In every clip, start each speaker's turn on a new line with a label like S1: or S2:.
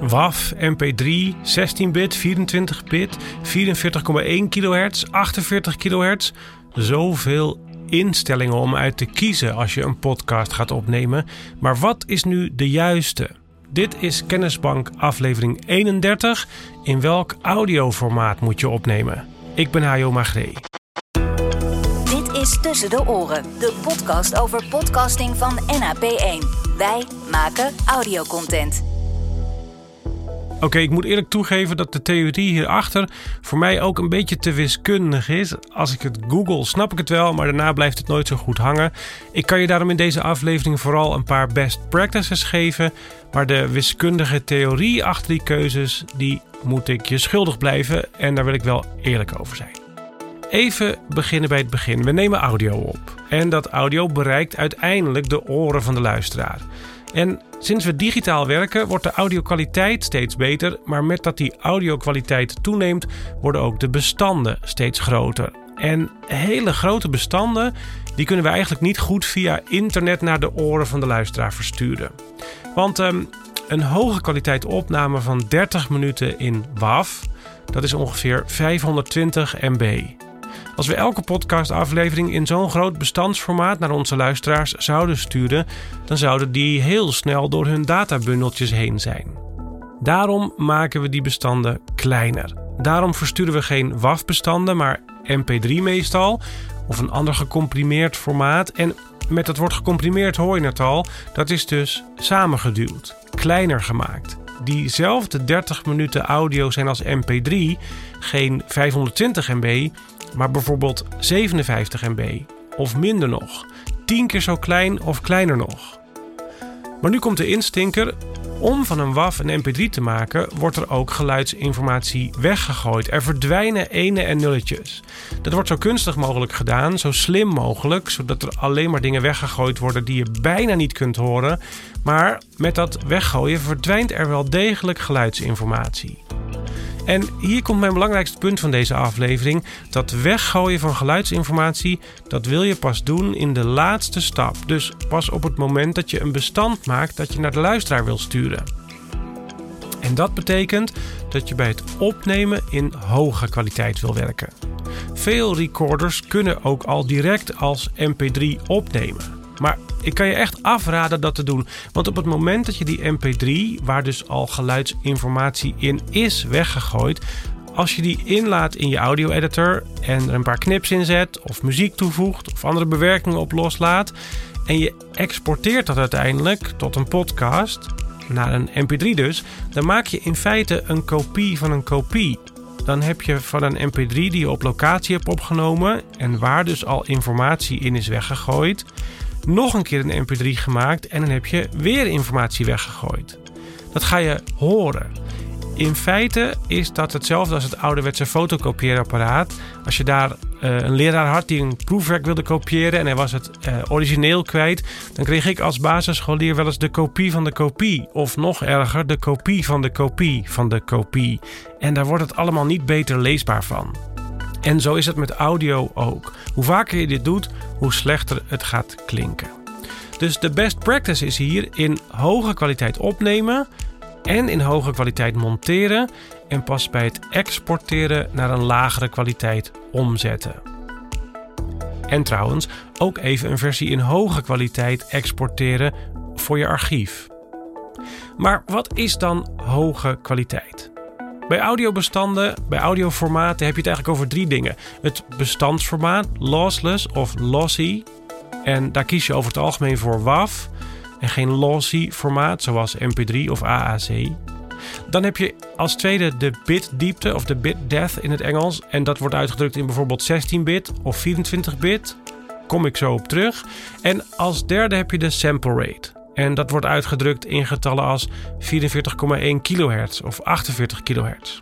S1: WAV, MP3, 16-bit, 24-bit, 44,1 kHz, 48 kHz. Zoveel instellingen om uit te kiezen als je een podcast gaat opnemen. Maar wat is nu de juiste? Dit is Kennisbank aflevering 31. In welk audioformaat moet je opnemen? Ik ben Hajo Magree.
S2: Dit is Tussen de Oren, de podcast over podcasting van NAP1. Wij maken audiocontent.
S1: Oké, ik moet eerlijk toegeven dat de theorie hierachter voor mij ook een beetje te wiskundig is. Als ik het google, snap ik het wel, maar daarna blijft het nooit zo goed hangen. Ik kan je daarom in deze aflevering vooral een paar best practices geven. Maar de wiskundige theorie achter die keuzes, die moet ik je schuldig blijven. En daar wil ik wel eerlijk over zijn. Even beginnen bij het begin. We nemen audio op. En dat audio bereikt uiteindelijk de oren van de luisteraar. En sinds we digitaal werken wordt de audio-kwaliteit steeds beter, maar met dat die audio-kwaliteit toeneemt, worden ook de bestanden steeds groter. En hele grote bestanden, die kunnen we eigenlijk niet goed via internet naar de oren van de luisteraar versturen. Want um, een hoge kwaliteit opname van 30 minuten in WAV, dat is ongeveer 520 MB. Als we elke podcastaflevering in zo'n groot bestandsformaat naar onze luisteraars zouden sturen, dan zouden die heel snel door hun databundeltjes heen zijn. Daarom maken we die bestanden kleiner. Daarom versturen we geen WAV-bestanden, maar MP3 meestal, of een ander gecomprimeerd formaat. En met het woord gecomprimeerd hoor je het al, dat is dus samengeduwd, kleiner gemaakt. Diezelfde 30 minuten audio zijn als MP3 geen 520 MB, maar bijvoorbeeld 57 MB of minder nog, 10 keer zo klein of kleiner nog. Maar nu komt de instinker. Om van een WAV een MP3 te maken, wordt er ook geluidsinformatie weggegooid. Er verdwijnen ene en nulletjes. Dat wordt zo kunstig mogelijk gedaan, zo slim mogelijk, zodat er alleen maar dingen weggegooid worden die je bijna niet kunt horen. Maar met dat weggooien verdwijnt er wel degelijk geluidsinformatie. En hier komt mijn belangrijkste punt van deze aflevering. Dat weggooien van geluidsinformatie, dat wil je pas doen in de laatste stap. Dus pas op het moment dat je een bestand maakt dat je naar de luisteraar wil sturen. En dat betekent dat je bij het opnemen in hoge kwaliteit wil werken. Veel recorders kunnen ook al direct als MP3 opnemen. Maar ik kan je echt afraden dat te doen. Want op het moment dat je die MP3, waar dus al geluidsinformatie in is weggegooid, als je die inlaat in je audio-editor en er een paar knips in zet, of muziek toevoegt, of andere bewerkingen op loslaat, en je exporteert dat uiteindelijk tot een podcast, naar een MP3 dus, dan maak je in feite een kopie van een kopie. Dan heb je van een MP3 die je op locatie hebt opgenomen en waar dus al informatie in is weggegooid, nog een keer een MP3 gemaakt en dan heb je weer informatie weggegooid. Dat ga je horen. In feite is dat hetzelfde als het ouderwetse fotokopieerapparaat. Als je daar uh, een leraar had die een proefwerk wilde kopiëren en hij was het uh, origineel kwijt, dan kreeg ik als basisscholier wel eens de kopie van de kopie. Of nog erger, de kopie van de kopie van de kopie. En daar wordt het allemaal niet beter leesbaar van. En zo is het met audio ook. Hoe vaker je dit doet, hoe slechter het gaat klinken. Dus de best practice is hier in hoge kwaliteit opnemen en in hoge kwaliteit monteren en pas bij het exporteren naar een lagere kwaliteit omzetten. En trouwens, ook even een versie in hoge kwaliteit exporteren voor je archief. Maar wat is dan hoge kwaliteit? Bij audiobestanden, bij audioformaten heb je het eigenlijk over drie dingen. Het bestandsformaat, lossless of lossy. En daar kies je over het algemeen voor WAV en geen lossy formaat zoals MP3 of AAC. Dan heb je als tweede de bitdiepte of de bit depth in het Engels. En dat wordt uitgedrukt in bijvoorbeeld 16-bit of 24-bit. Kom ik zo op terug. En als derde heb je de sample rate. En dat wordt uitgedrukt in getallen als 44,1 kHz of 48 kHz.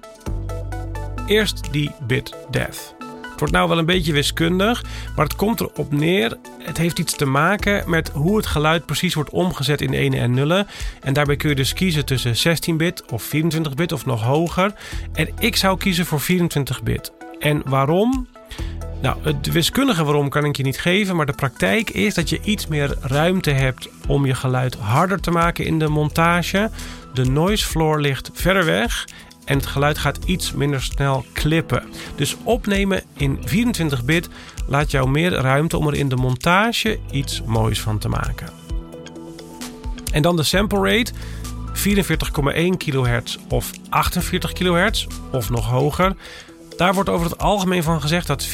S1: Eerst die bit depth. Het wordt nou wel een beetje wiskundig, maar het komt erop neer. Het heeft iets te maken met hoe het geluid precies wordt omgezet in ene en nullen. En daarbij kun je dus kiezen tussen 16-bit of 24-bit of nog hoger. En ik zou kiezen voor 24-bit. En waarom? Nou, het wiskundige waarom kan ik je niet geven, maar de praktijk is dat je iets meer ruimte hebt om je geluid harder te maken in de montage. De noise floor ligt verder weg en het geluid gaat iets minder snel klippen. Dus opnemen in 24 bit laat jou meer ruimte om er in de montage iets moois van te maken. En dan de sample rate. 44,1 kHz of 48 kHz of nog hoger. Daar wordt over het algemeen van gezegd dat 44,1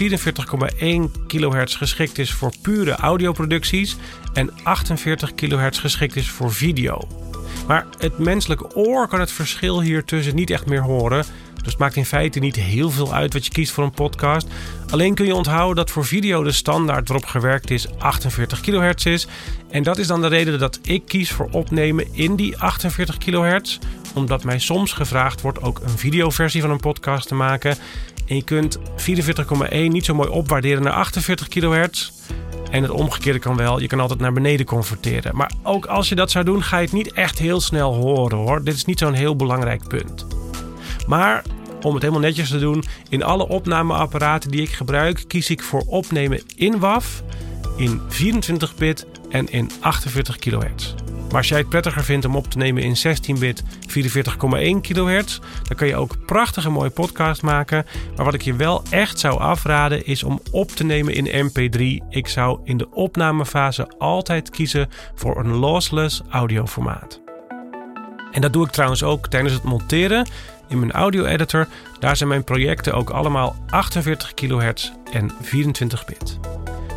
S1: kHz geschikt is voor pure audioproducties en 48 kHz geschikt is voor video. Maar het menselijke oor kan het verschil hier tussen niet echt meer horen. Dus het maakt in feite niet heel veel uit wat je kiest voor een podcast. Alleen kun je onthouden dat voor video de standaard waarop gewerkt is 48 kHz is. En dat is dan de reden dat ik kies voor opnemen in die 48 kHz. Omdat mij soms gevraagd wordt ook een videoversie van een podcast te maken. En je kunt 44,1 niet zo mooi opwaarderen naar 48 kHz. En het omgekeerde kan wel. Je kan altijd naar beneden converteren. Maar ook als je dat zou doen, ga je het niet echt heel snel horen hoor. Dit is niet zo'n heel belangrijk punt. Maar om het helemaal netjes te doen, in alle opnameapparaten die ik gebruik, kies ik voor opnemen in WAV, in 24 bit en in 48 kHz. Maar als jij het prettiger vindt om op te nemen in 16-bit 44,1 kHz, dan kan je ook prachtige mooie podcast maken. Maar wat ik je wel echt zou afraden is om op te nemen in MP3. Ik zou in de opnamefase altijd kiezen voor een lossless audioformaat. En dat doe ik trouwens ook tijdens het monteren in mijn audio editor. Daar zijn mijn projecten ook allemaal 48 kHz en 24 bit.